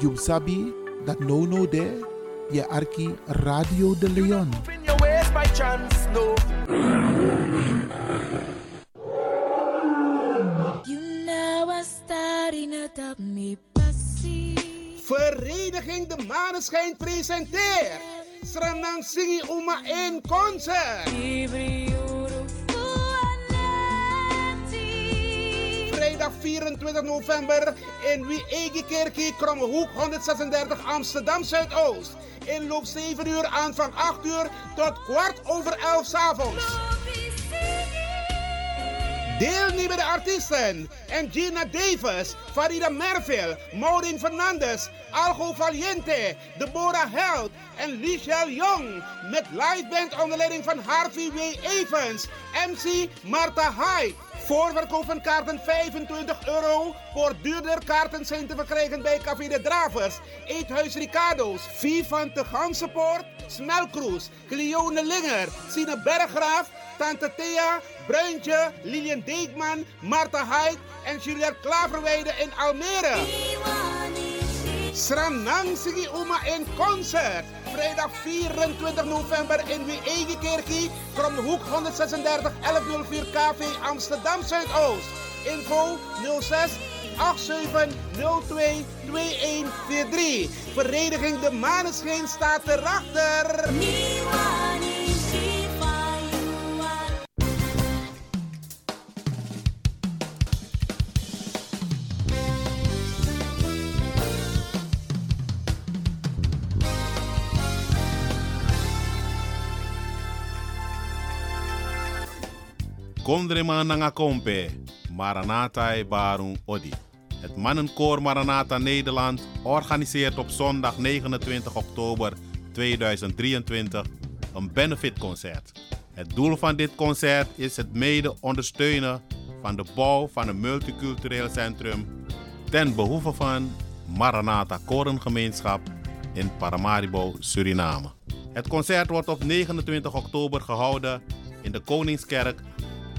You sabi dat no no de je arki Radio de Leon. In your ways by chance, no. You know I'm starting to doubt me, passie. Vereniging De Maneschijn presenteert Sranang Singi Uma in concert. 24 november in Wiegekerkie, Krommehoek 136 Amsterdam Zuidoost. Inloop 7 uur, aanvang 8 uur tot kwart over 11 s avonds. Deelnemende artiesten: Gina Davis, Farida Merville, Maureen Fernandes, Algo Valiente, Deborah Held en Lichelle Jong. Met liveband onder leiding van Harvey W. Evans, MC Marta Hyde. Voorverkoop van kaarten 25 euro. Voor duurder kaarten zijn te verkrijgen bij Café de Dravers, Eethuis Ricardo's, Vivante Gansenpoort, Smelkroes, Cleone Linger, Sine Berggraaf, Tante Thea, Bruintje, Lilian Deekman, Marta Hyde en Juliette Klaverweide in Almere. Sranang Sigi Uma in concert. Vrijdag 24 november in Wiegekerkie. Kromhoek 136 1104 KV Amsterdam Zuidoost. Info 06 8702 2143. Vereniging De Maneschijn staat erachter. Kondrema nanga kompe, Maranatha e Barung Odi. Het mannenkoor Maranatha Nederland organiseert op zondag 29 oktober 2023 een benefitconcert. Het doel van dit concert is het mede ondersteunen van de bouw van een multicultureel centrum ten behoeve van Maranatha Korengemeenschap in Paramaribo, Suriname. Het concert wordt op 29 oktober gehouden in de Koningskerk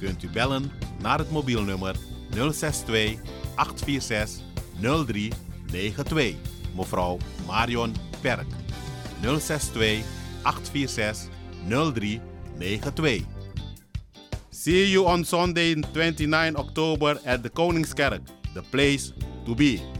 kunt u bellen naar het mobielnummer 062 846 0392. Mevrouw Marion Perk. 062 846 0392. See you on Sunday 29 October at the Koningskerk, the place to be.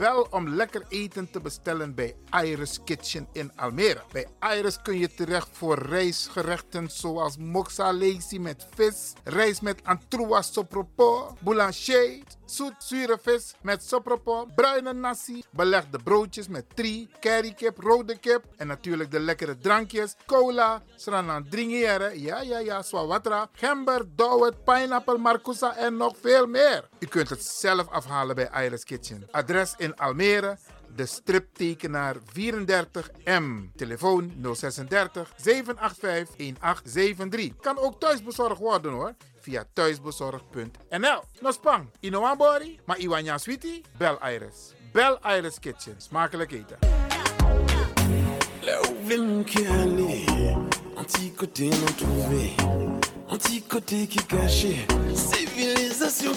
Bel om lekker eten te bestellen bij Iris Kitchen in Almere. Bij Iris kun je terecht voor rijstgerechten zoals moxa lazy met vis, rijst met antroas sopropo, boulanger, zoet zure vis met sopropo, bruine nasi, belegde broodjes met tri, currykip, rode kip en natuurlijk de lekkere drankjes, cola, sranan dringiere, ja ja ja, swawatra, gember, dowet, pineapple, marcousa en nog veel meer. U kunt het zelf afhalen bij Iris Kitchen. Adres in Almere, de striptekenaar 34M. Telefoon 036 785 1873. Kan ook thuisbezorgd worden hoor. Via thuisbezorgd.nl. No spang, Inoambori, maar Iwanya Sweetie, Bel Iris. Bel Iris Kitchen. Smakelijk eten.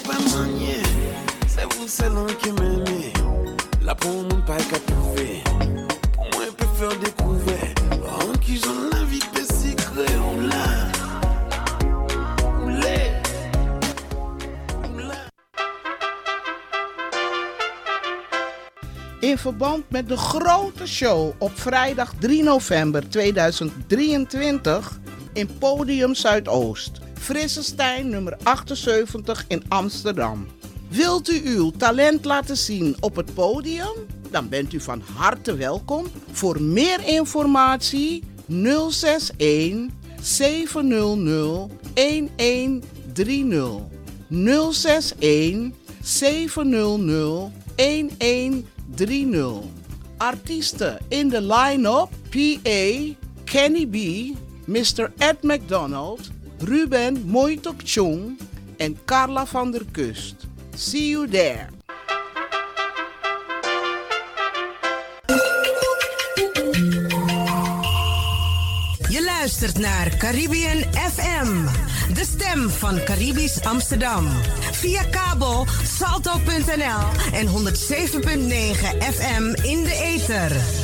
Pas maniée, c'est vous seul qui m'aimez. Là pour mon pas qu'à trouver, pour moi peut faire découvrir. En qui j'en la vie peut secret, on l'a. On l'est. If verband met de grote show op vrijdag 3 november 2023 in Podium Zuidoost. Frissestein nummer 78 in Amsterdam. Wilt u uw talent laten zien op het podium? Dan bent u van harte welkom. Voor meer informatie 061 700 1130. 061 700 1130. Artiesten in de line-up: PA, Kenny B, Mr. Ed McDonald, Ruben Moitok Chung en Carla van der Kust. See you there. Je luistert naar Caribbean FM, de stem van Caribisch Amsterdam. Via kabel salto.nl en 107.9 FM in de ether.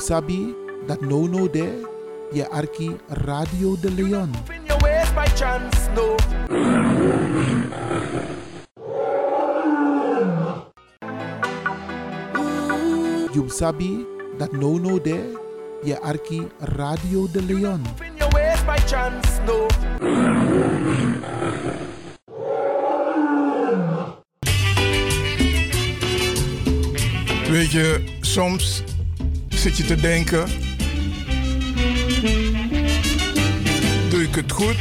Sabi that no no there, je arki Radio de Leon. Chance. You sabi that no no there, je arki Radio de Leon. Chance. Weet je, soms zit je te denken: doe ik het goed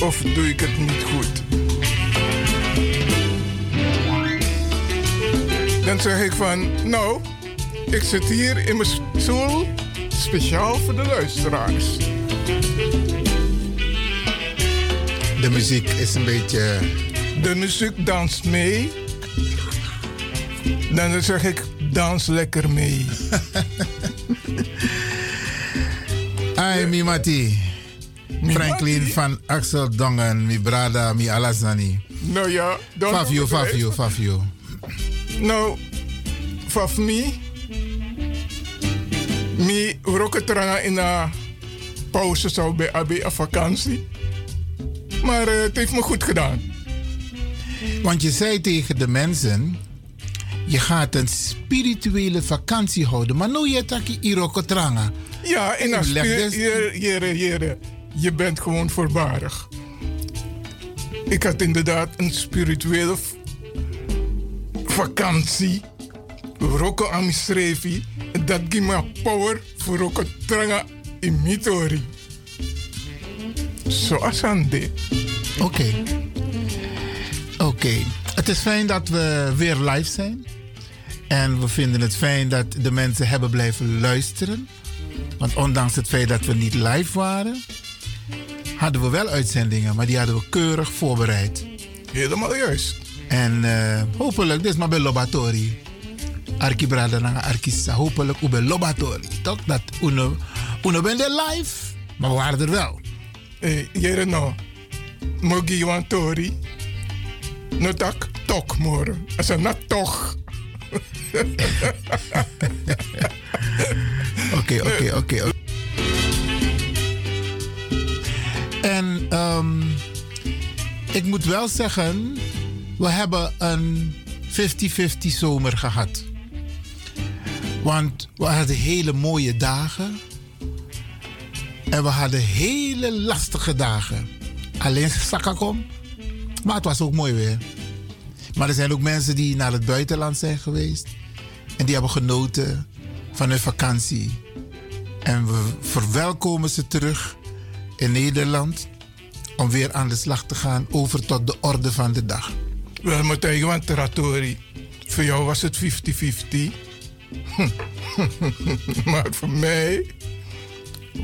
of doe ik het niet goed? Dan zeg ik van, nou, ik zit hier in mijn stoel speciaal voor de luisteraars. De muziek is een beetje. De muziek danst mee. Dan zeg ik, dans lekker mee. Ai, mi mati. Franklin van Axel Dongen, mi brada, mi alazani. Nou ja, dan Fafio, Fafio, Fafio. Nou, voor mij, mi roketranga in een pauze zou bij AB een vakantie. Maar eh, het heeft me goed gedaan. Want je zei tegen de mensen, je gaat een spirituele vakantie houden. Maar nu je taki irokotranga. Ja, in een Leg dus- jere, jere, je bent gewoon voorbarig. Ik had inderdaad een spirituele vakantie. Roko amisrevi. Dat geeft me power voor roko tranga in mitori. Zoals aan dit. Oké. Oké. Het is fijn dat we weer live zijn. En we vinden het fijn dat de mensen hebben blijven luisteren. Want ondanks het feit dat we niet live waren, hadden we wel uitzendingen, maar die hadden we keurig voorbereid. Helemaal juist. En eh, hopelijk, dit is maar bij Lobatori. Arki brada na Arkisa. Hopelijk ook bij Lobatori. Toch? Dat uno, bent er live, maar we waren er wel. Eh, jere no. Mogi Tori. No tak tok moro. Als een nat toch. Oké, oké, oké. En ehm, ik moet wel zeggen, we hebben een 50-50 zomer gehad. Want we hadden hele mooie dagen. En we hadden hele lastige dagen. Alleen Sakakom. Maar het was ook mooi weer. Maar er zijn ook mensen die naar het buitenland zijn geweest. En die hebben genoten van hun vakantie. En we verwelkomen ze terug in Nederland. Om weer aan de slag te gaan over tot de orde van de dag. Wel moet je Johan Teratori. Voor jou was het 50-50. maar voor mij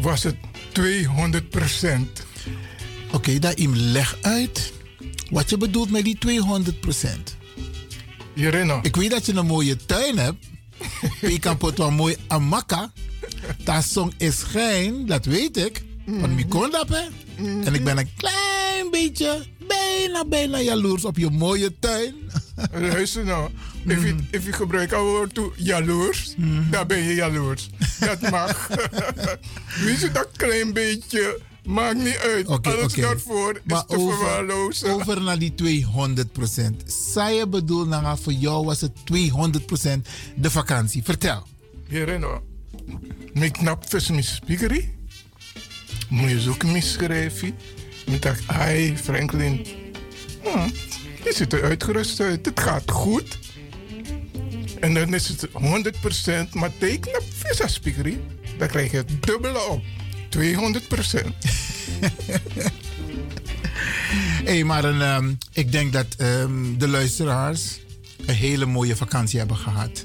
was het 200 procent. Oké, dat im leg uit wat je bedoelt met die 200 procent. Jerino. Ik weet dat je een mooie tuin hebt. je kan pot wel mooi amaka. Dat song is geen, dat weet ik. Ik kon dat, hè. En ik ben een klein beetje, bijna, bijna jaloers op je mooie tuin. Luister nou. If je, if je gebruikt het woord toe jaloers, dan ben je jaloers. Dat mag. Weet je, dat klein beetje maakt niet uit. Oké, Alles oké. daarvoor is Maar te over, verwaarlozen. over naar die 200 procent. Zou je bedoelen, nou, voor jou was het 200 procent de vakantie. Vertel. Jerino. Mijn knap vis mijn spiekerie. Moet je zoeken mijn schrijfje. Ik dacht, hi Franklin. Hm, je ziet er uitgerust uit. Het gaat goed. En dan is het 100%, maar teken op visa spiekerie. Dan krijg je het dubbele op. 200%. Hé, hey, maar een, ehm, ik denk dat ehm, de luisteraars een hele mooie vakantie hebben gehad.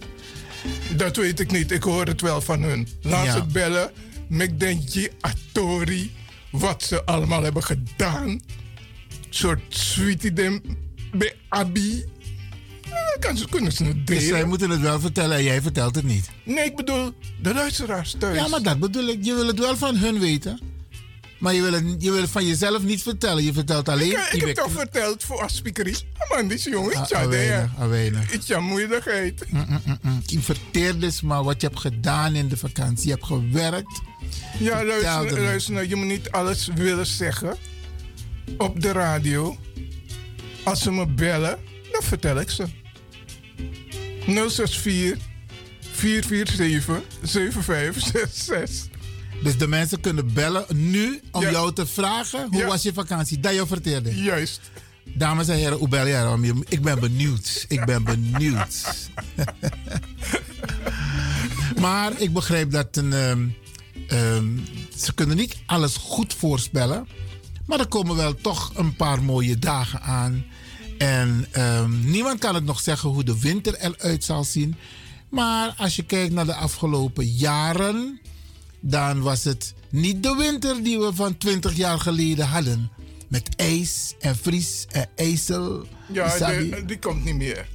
Dat weet ik niet. Ik hoor het wel van hun. Laat Ja. ze bellen. Met Denji Atori. Wat ze allemaal hebben gedaan. soort sweetie dem bij Abi. Kan ze, kunnen ze het Dus zij moeten het wel vertellen en jij vertelt het niet. Nee, ik bedoel de luisteraars thuis. Ja, maar dat bedoel ik. Je wil het wel van hun weten. Maar je wil het, je wil het van jezelf niet vertellen. Je vertelt alleen... Ik, ik je heb toch verteld voor Aspiekerie. Man, die jongen, Ah, iets ah, aan weinig, ah, moeilijkheid. Mm, mm, mm. Je verteert dus maar wat je hebt gedaan in de vakantie. Je hebt gewerkt. Ja, luister, luister nou, je moet niet alles willen zeggen op de radio. Als ze me bellen, dan vertel ik ze. 064 447 7566. Dus de mensen kunnen bellen nu om Ja. jou te vragen hoe Ja. was je vakantie. Dat je verteerde. Juist. Dames en heren? Je- Ik ben benieuwd. Ik ben benieuwd. maar ik begrijp dat een, ehm, ehm, ze kunnen niet alles goed voorspellen. Maar er komen wel toch een paar mooie dagen aan. En ehm, niemand kan het nog zeggen hoe de winter eruit zal zien. Maar als je kijkt naar de afgelopen jaren, dan was het niet de winter die we van 20 jaar geleden hadden. Met ijs en vries en ijzel. Ja, die, die komt niet meer.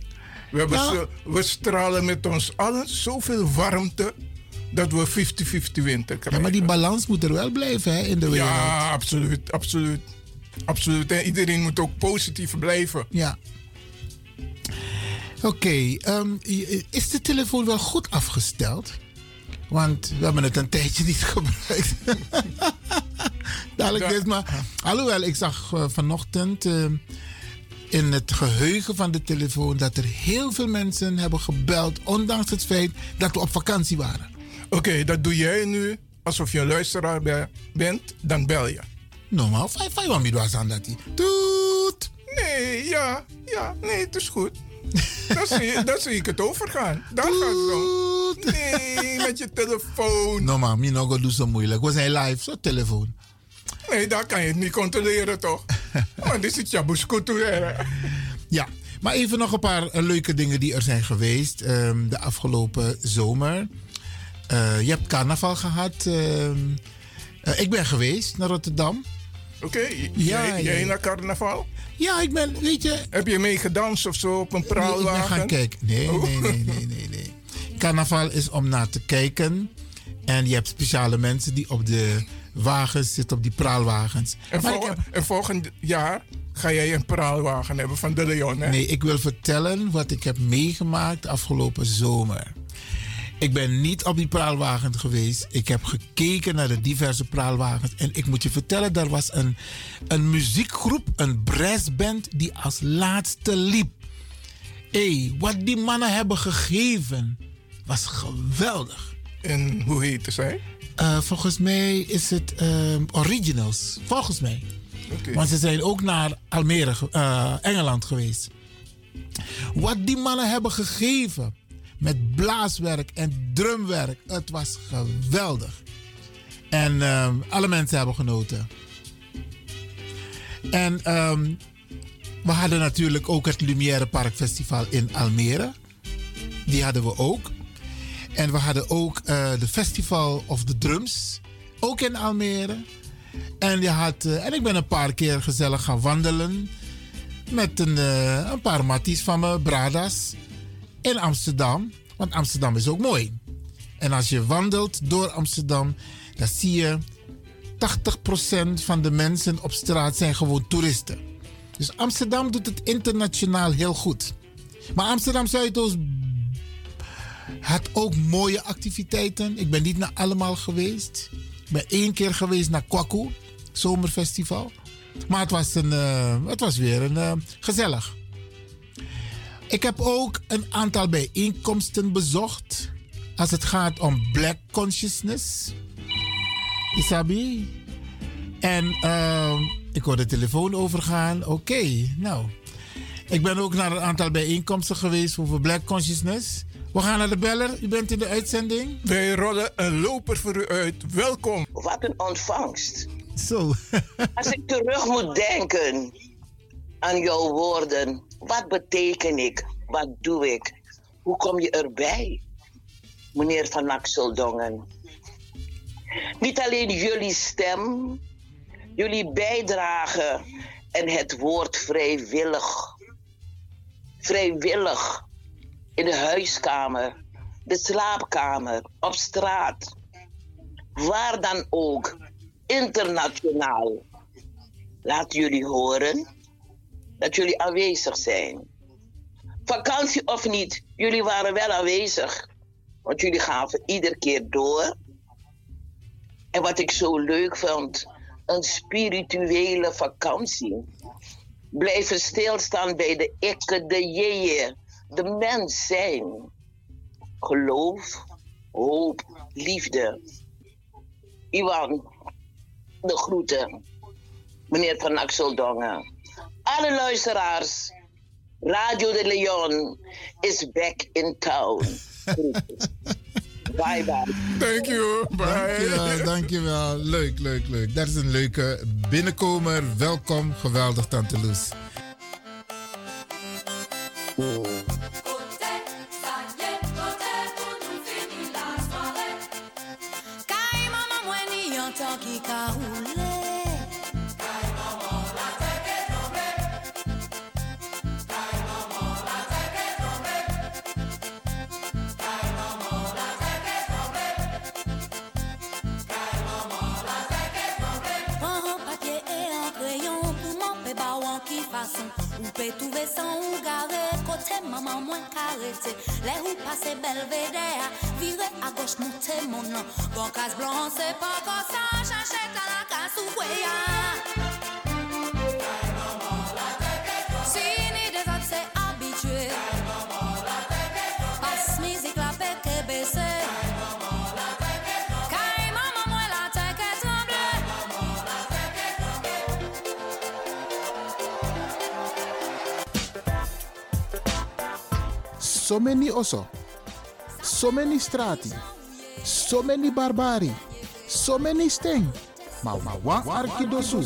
We, hebben Ja. zo- we stralen met ons allen zoveel warmte dat we 50-50 winter Ja, krijgen. maar die balans moet er wel blijven hè, in de wereld. Ja, absoluut, absoluut. Absoluut. En iedereen moet ook positief blijven. Ja. Oké, ehm, is de telefoon wel goed afgesteld? Want we hebben het een tijdje niet gebruikt. Dadelijk is maar. Alhoewel, ik zag eh, vanochtend eh, in het geheugen van de telefoon dat er heel veel mensen hebben gebeld, ondanks het feit dat we op vakantie waren. Oké, dat doe jij nu alsof je een luisteraar be- bent, dan bel je. Normaal, vijf, vijf, wat was aan dat die. Toet! Nee, ja, ja, nee, het is goed. Dan zie, dan zie ik het overgaan. Dan gaat het zo. Nee, met je telefoon. Normaal, Minogo doet zo moeilijk. We zijn live, zo telefoon. Nee, daar kan je het niet controleren, toch? Maar dit is Jabuskutu. Ja, maar even nog een paar eh, leuke dingen die er zijn geweest ehm, de afgelopen zomer. Eh, je hebt carnaval gehad. ehm, eh, ik ben geweest naar Rotterdam. Oké, Ja, jij, jij ja. naar carnaval? Ja, ik ben, weet je... Heb je mee gedanst of zo op een Nee, ik ben praalwagen? gaan kijken. Nee, Oh. nee, nee, nee, nee, nee. Carnaval is om naar te kijken. En je hebt speciale mensen die op de wagens zitten, op die praalwagens. En, vol- heb- en volgend jaar ga jij een praalwagen hebben van de Leon, hè? Nee, ik wil vertellen wat ik heb meegemaakt afgelopen zomer. Ik ben niet op die praalwagen geweest. Ik heb gekeken naar de diverse praalwagens. En ik moet je vertellen, daar was een, een muziekgroep, een brassband, die als laatste liep. Hé, hey, wat die mannen hebben gegeven, was geweldig. En hoe heette zij? Eh, volgens mij is het ehm, Originals. Volgens mij. Oké. Want ze zijn ook naar Almere, eh, Engeland geweest. Wat die mannen hebben gegeven met blaaswerk en drumwerk, het was geweldig. En ehm, alle mensen hebben genoten. En ehm, we hadden natuurlijk ook het Lumière Park Festival in Almere. Die hadden we ook. En we hadden ook eh, de Festival of the Drums. Ook in Almere. En, je had, eh, en ik ben een paar keer gezellig gaan wandelen. Met een, eh, een paar matties van me, Bradas. In Amsterdam. Want Amsterdam is ook mooi. En als je wandelt door Amsterdam, dan zie je 80% van de mensen op straat zijn gewoon toeristen. Dus Amsterdam doet het internationaal heel goed. Maar Amsterdam Zuidoost had ook mooie activiteiten. Ik ben niet naar allemaal geweest. Ik ben één keer geweest naar Kwaku, zomerfestival. Maar het was, een, eh, het was weer een, eh, gezellig. Ik heb ook een aantal bijeenkomsten bezocht. Als het gaat om Black Consciousness. Isabi. En ehm, ik hoor de telefoon overgaan. Oké, nou. Ik ben ook naar een aantal bijeenkomsten geweest over Black Consciousness. We gaan naar de beller. U bent in de uitzending. Wij rollen een loper voor u uit. Welkom. Wat een ontvangst. Zo. Als ik terug moet denken aan jouw woorden, wat beteken ik? Wat doe ik? Hoe kom je erbij, meneer Van Axeldongen? Niet alleen jullie stem, jullie bijdrage en het woord vrijwillig. Vrijwillig in de huiskamer, de slaapkamer, op straat. Waar dan ook, internationaal. Laat jullie horen dat jullie aanwezig zijn. Vakantie of niet, jullie waren wel aanwezig. Want jullie gaven iedere keer door. En wat ik zo leuk vond, een spirituele vakantie. Blijven stilstaan bij de ikke, de jeeën, de mens zijn. Geloof, hoop, liefde. Iwan, de groeten. Meneer Van Axeldongen. Alle luisteraars. Radio de Leon is back in town. bye bye. Thank you. Bye. Dankjewel, dankjewel. Leuk, leuk, leuk. Dat is een leuke binnenkomer. Welkom. Geweldig, Tante Loes. Prends Pe touve san ou gare, kote maman mwen karete Le ou pase belvedea, vire a goch monte monan Gon kas blan se pa kosa, chanche talaka sou kweya So many oso. So many strati. So many barbari. So many sting. Maar maar wa arkidosu.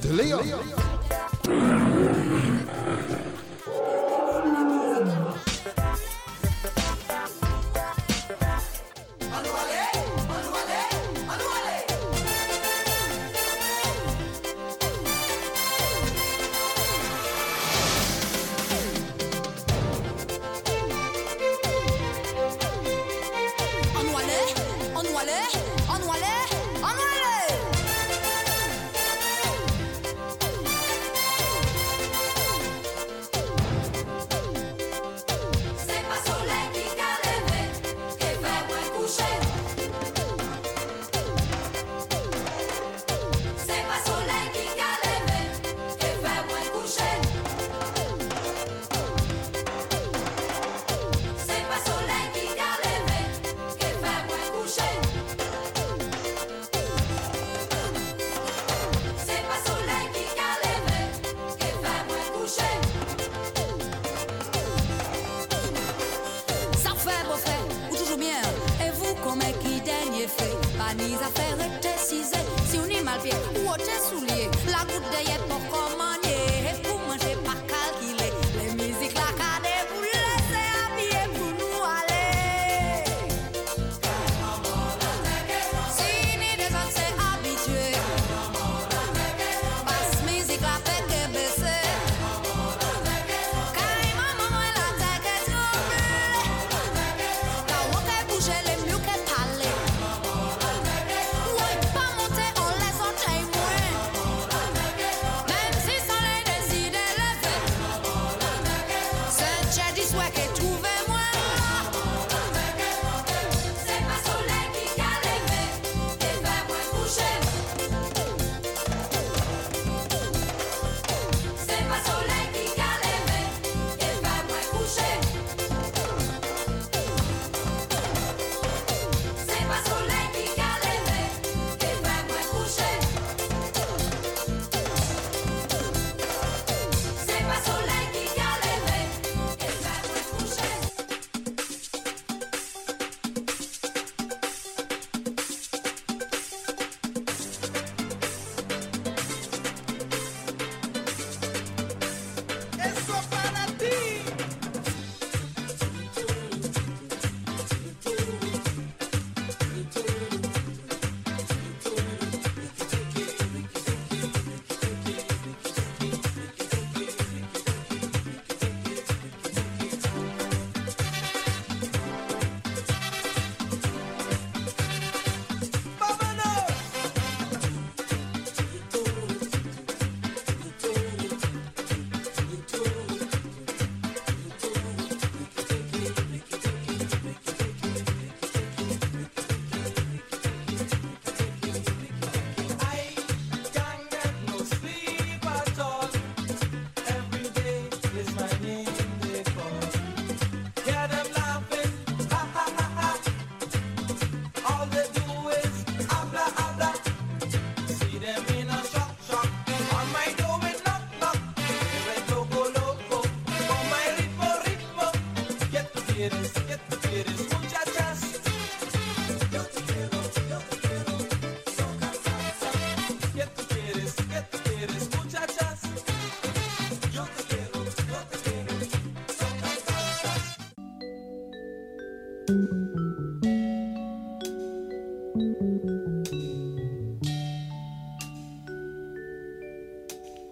De Leon.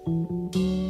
Música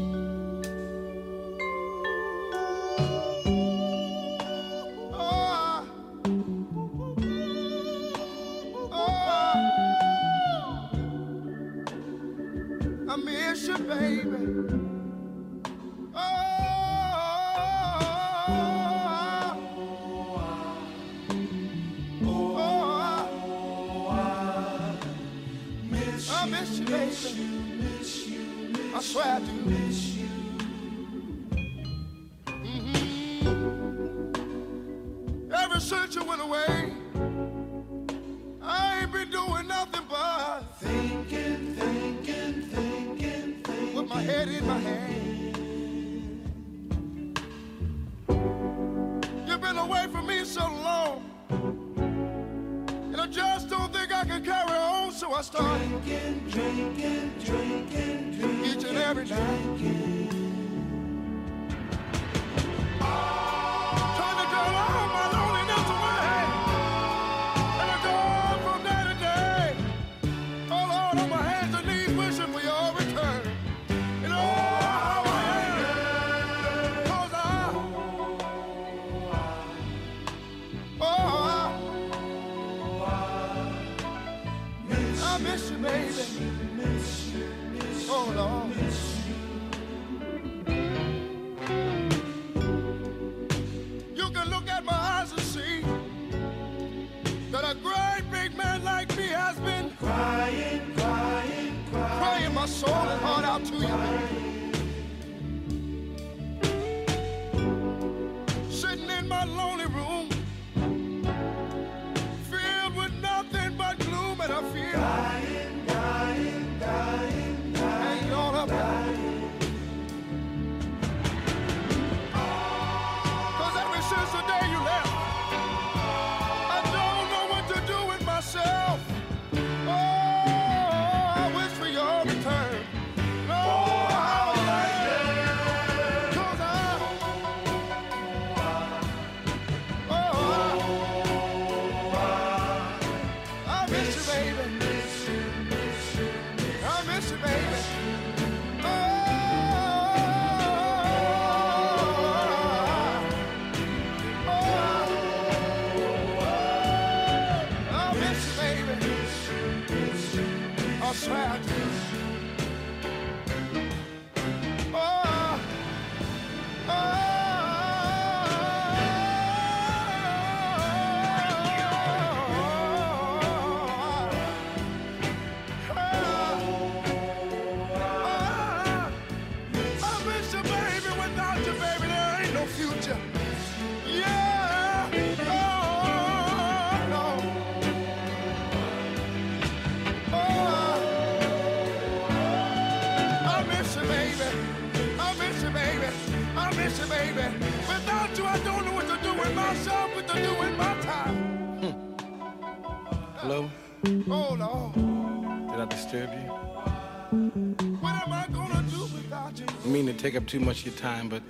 I mean to take up too much of your time, but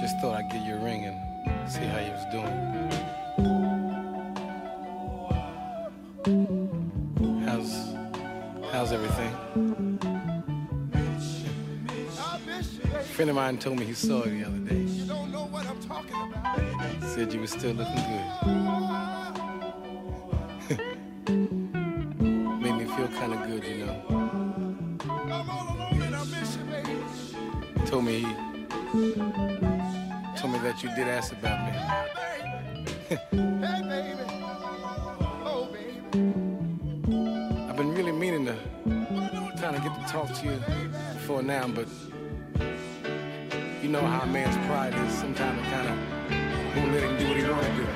just thought I'd give you a ring and see how you was doing. How's how's everything? A friend of mine told me he saw you the other day. Said you were still looking good. kind of good, you know. You, told me he told me that you did ask about me. I've been really meaning to kind of get to talk to you before now, but you know how a man's pride is. Sometimes kind of won't let him do what he want to do.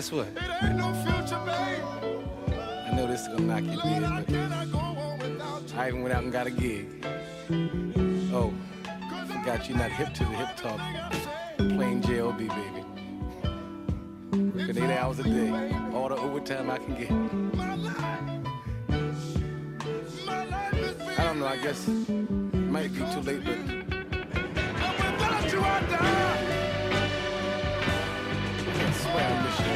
guess what? No future, I know this is gonna knock you head, but I even went out and got a gig. Oh, got you not hip to the hip talk. Plain JLB, baby. Working eight hours a day, all the overtime I can get. I don't know, I guess it might be too late, but. I swear I miss you.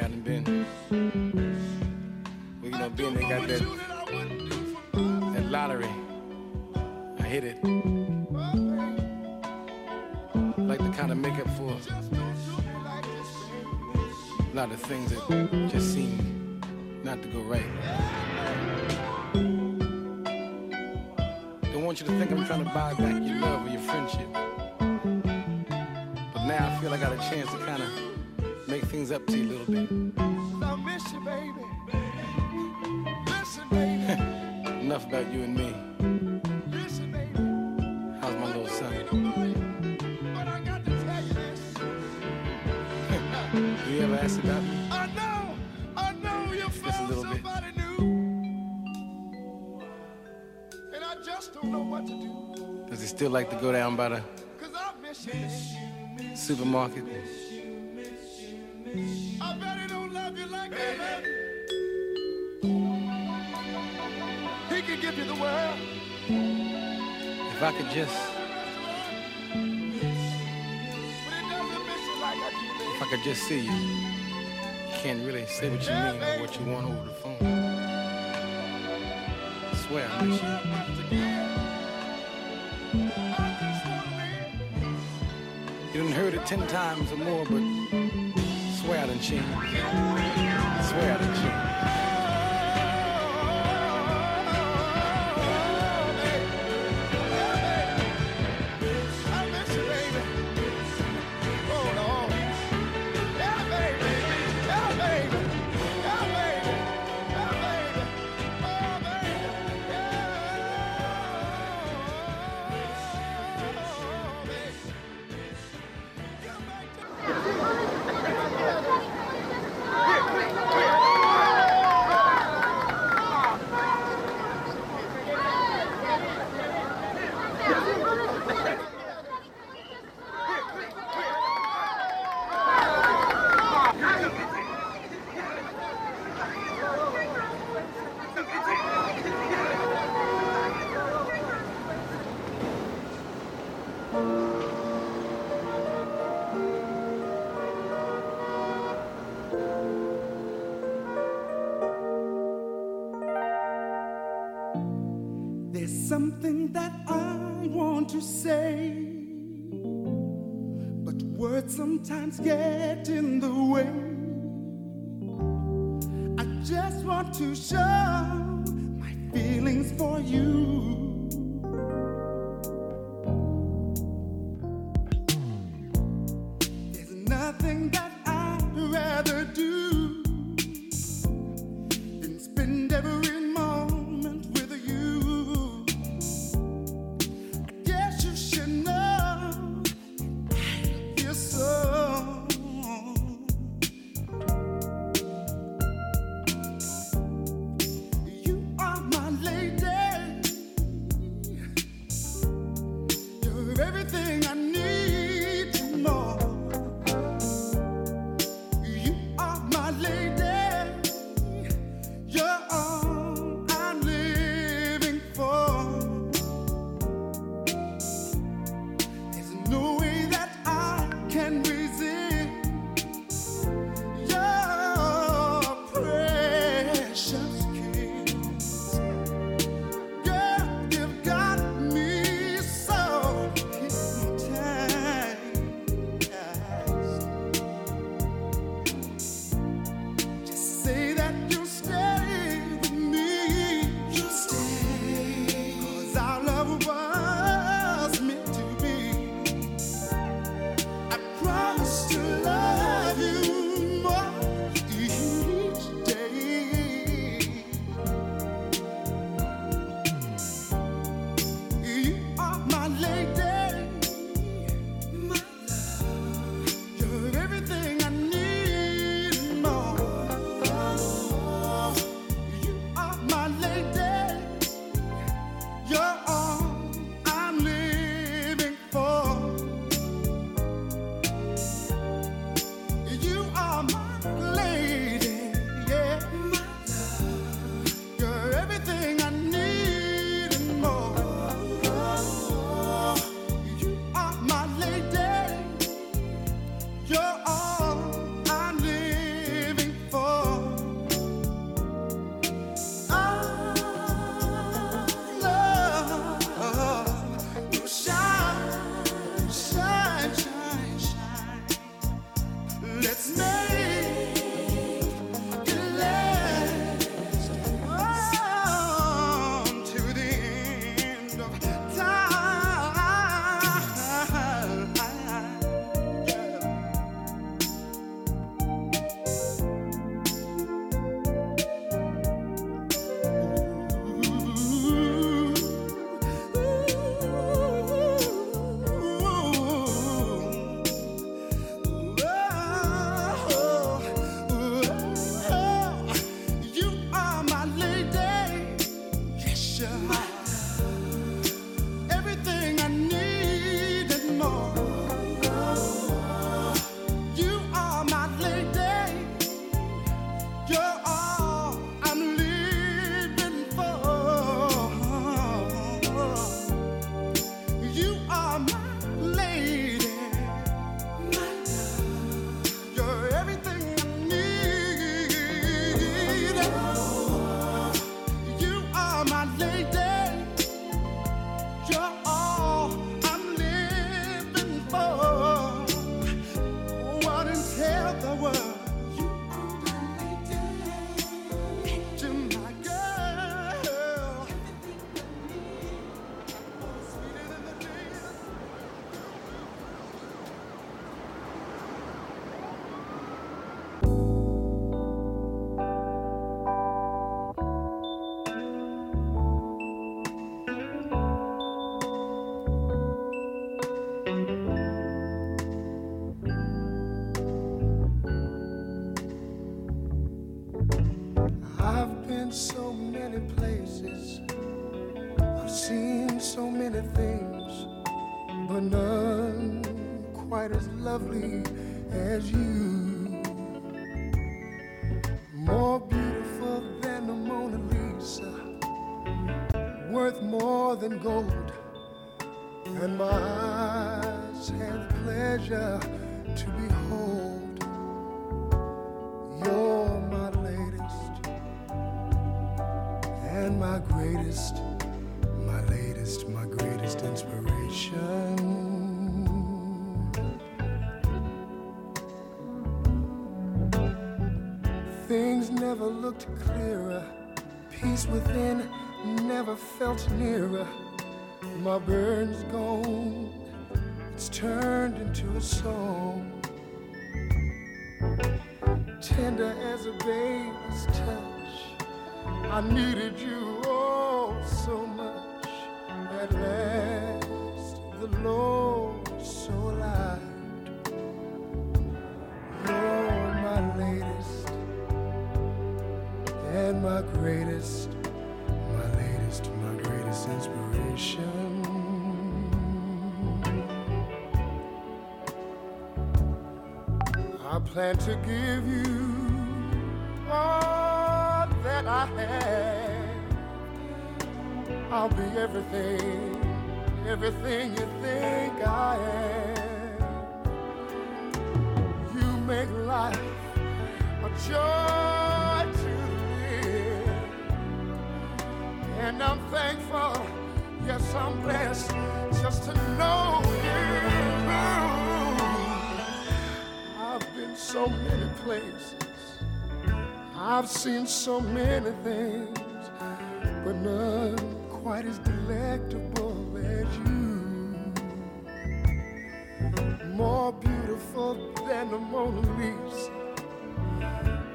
out and been. Still like to go down by the supermarket. He don't give you the world. If I could just. If I could just see you. You can't really say what you mean or what you want over the phone. I swear I miss you. You done heard it ten times or more, but swear I done changed. Swear I done changed. I've been so many places, I've seen so many things, but none quite as lovely as you. Never looked clearer, peace within never felt nearer. My burn's gone, it's turned into a song. Tender as a baby's touch, I needed you plan to give you all that I have. I'll be everything, everything you think I am. You make life a joy to live. And I'm thankful, yes, I'm blessed just to know so many places, I've seen so many things, but none quite as delectable as you. More beautiful than the Mona Lisa,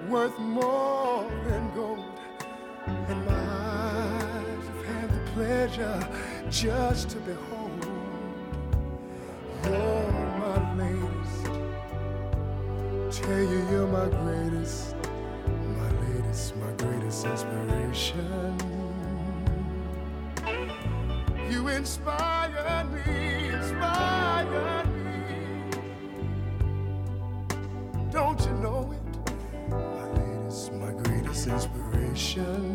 worth more than gold. And my eyes have had the pleasure just to behold. You're Tell you you're my greatest, my latest, my greatest inspiration. You inspire me, inspire me. Don't you know it? My latest, my greatest inspiration.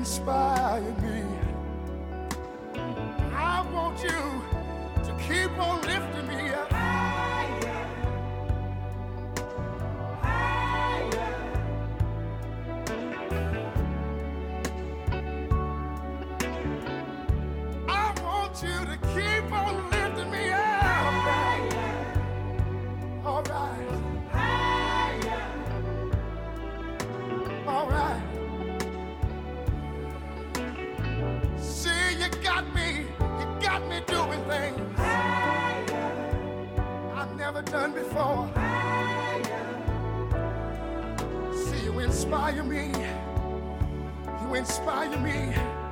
You inspire me. You inspire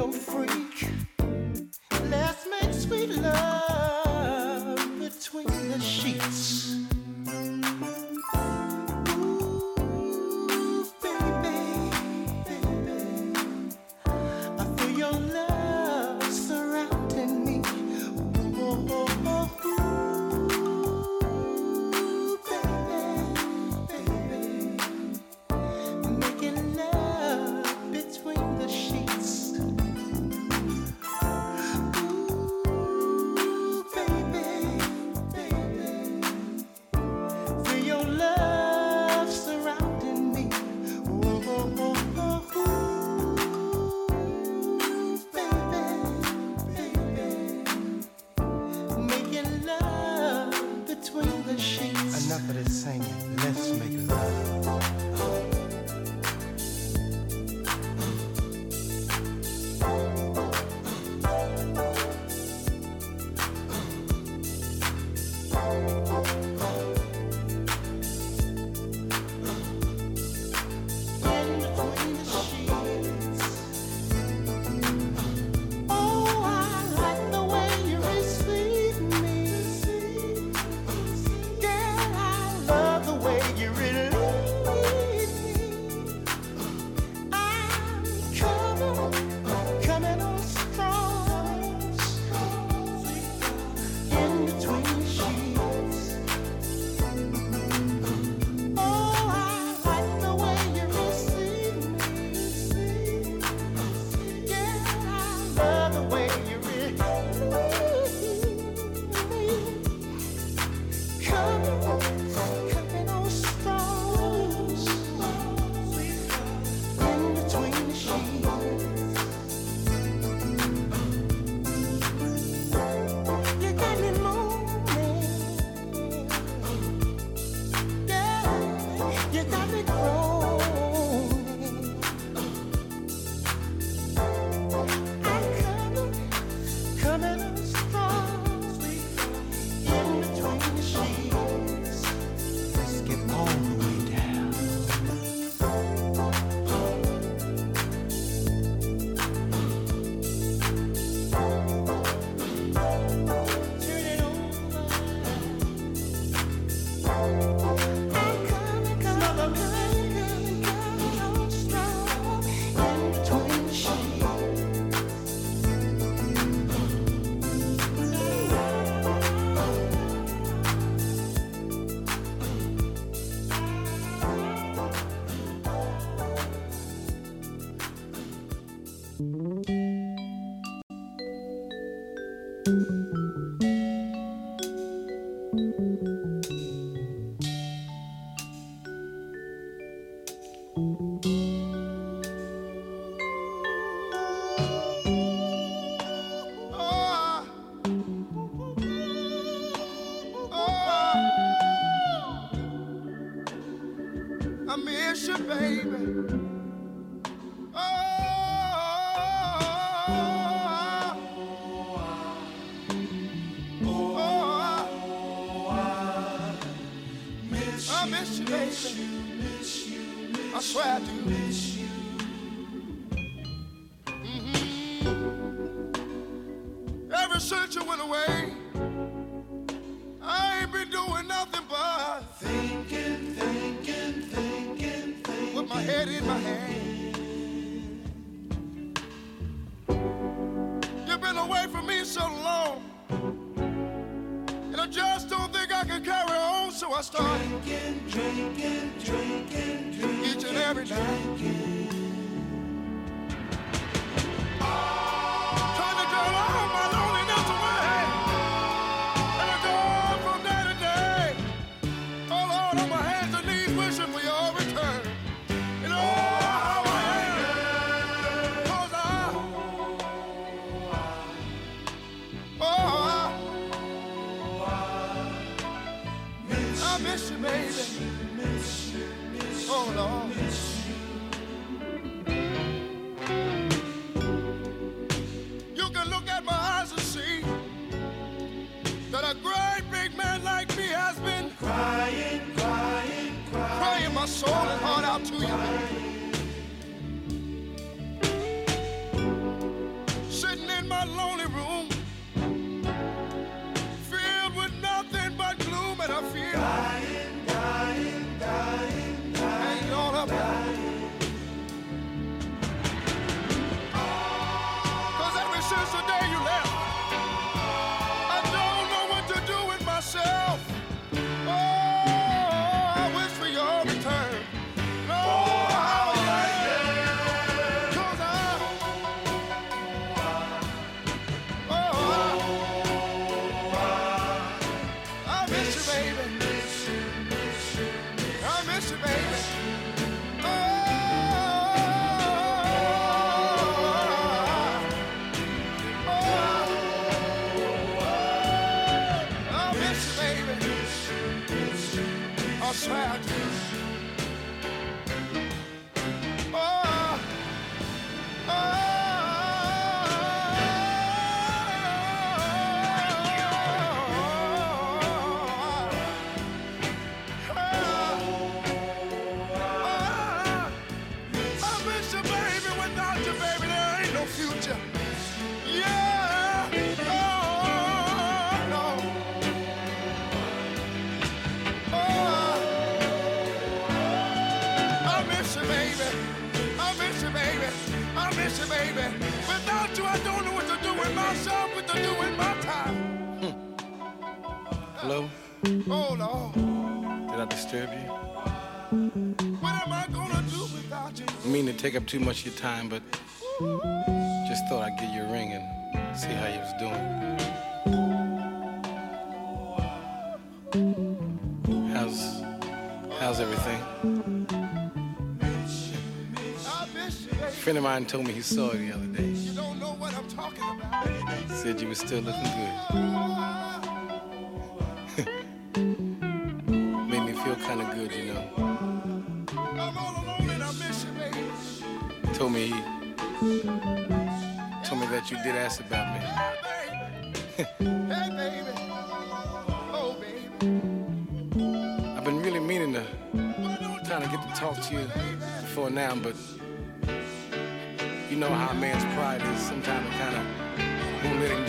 Feel free. away. I ain't been doing nothing but thinking, thinking, thinking, thinking. With my head in my hand. You've been away from me so long. And I just don't think I can carry on, so I start drinking, drinking, drinking, drinking. Each and every night. You, baby. Mean to take up too much of your time, but just thought I'd give you a ring and see how you was doing. How's how's everything? A friend of mine told me he saw you the other day. You don't know what I'm talking about. Said you were still looking good. Told me told me that you did ask about me. I've been really meaning to kind of get to talk to you before now, but you know how a man's pride is. Sometimes kind of won't let him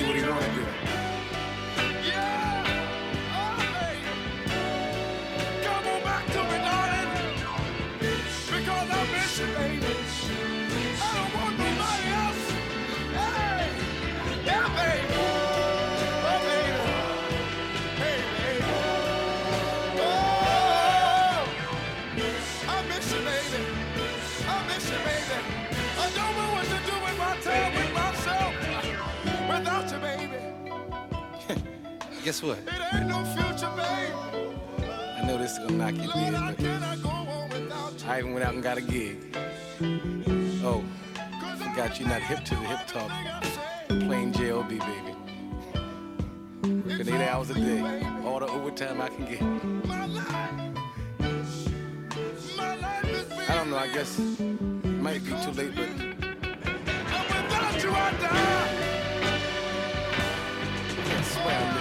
Guess what? It ain't no future. I know this is gonna knock you dead, but I even went out and got a gig. Oh, forgot you're not hip to the hip talk. Plain JLB, baby. Working eight hours a day, all the overtime I can get. I don't know, I guess it might be too late, but Without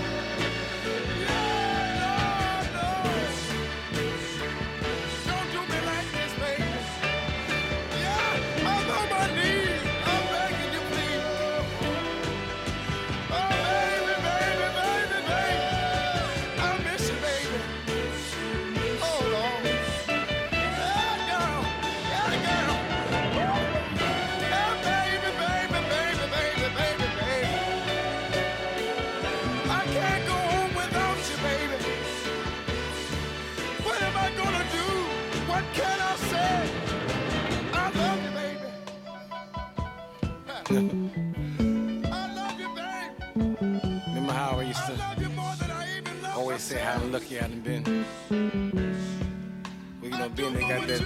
lucky I done been? You know, being they got that,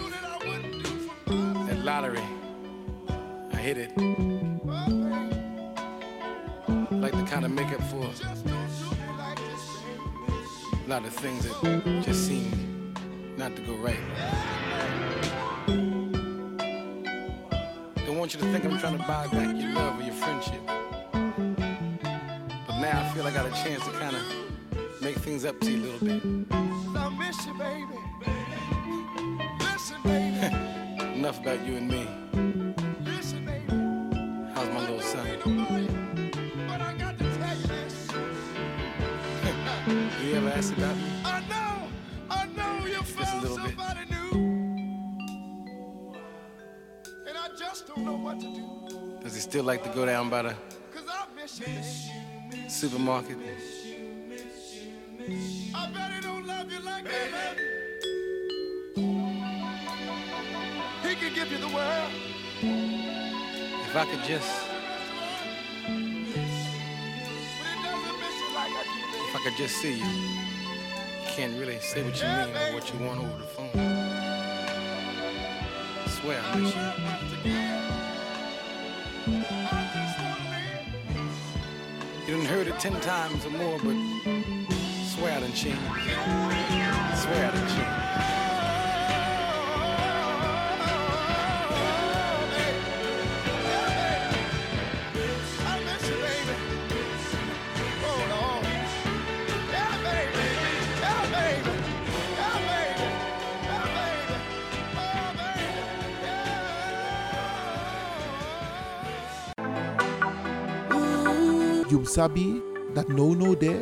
that lottery, I hit it. Like to kind of make up for a lot of things that just seem not to go right. Don't want you to think I'm trying to buy back your love or your friendship. But now I feel I got a chance to kind of make things up to you a little bit. I miss you, baby. Enough about you and me. How's my little son? you ever ask about me? I know, I know you Just a found little bit. new. And I just don't know what to do. Does he still like to go down by the Cause I miss you. supermarket? I bet he don't love you like that. He could give you the world. If I could just, if I could just see you, you can't really say what you mean or what you want over the phone. I swear I miss you. You done heard it ten times or more, but swear I done changed. Swear I done changed. I miss you, baby. Oh, Lord. Yeah, baby. Yeah, baby. Yeah, baby. Yeah, baby. Oh, baby. You sabi that no no there,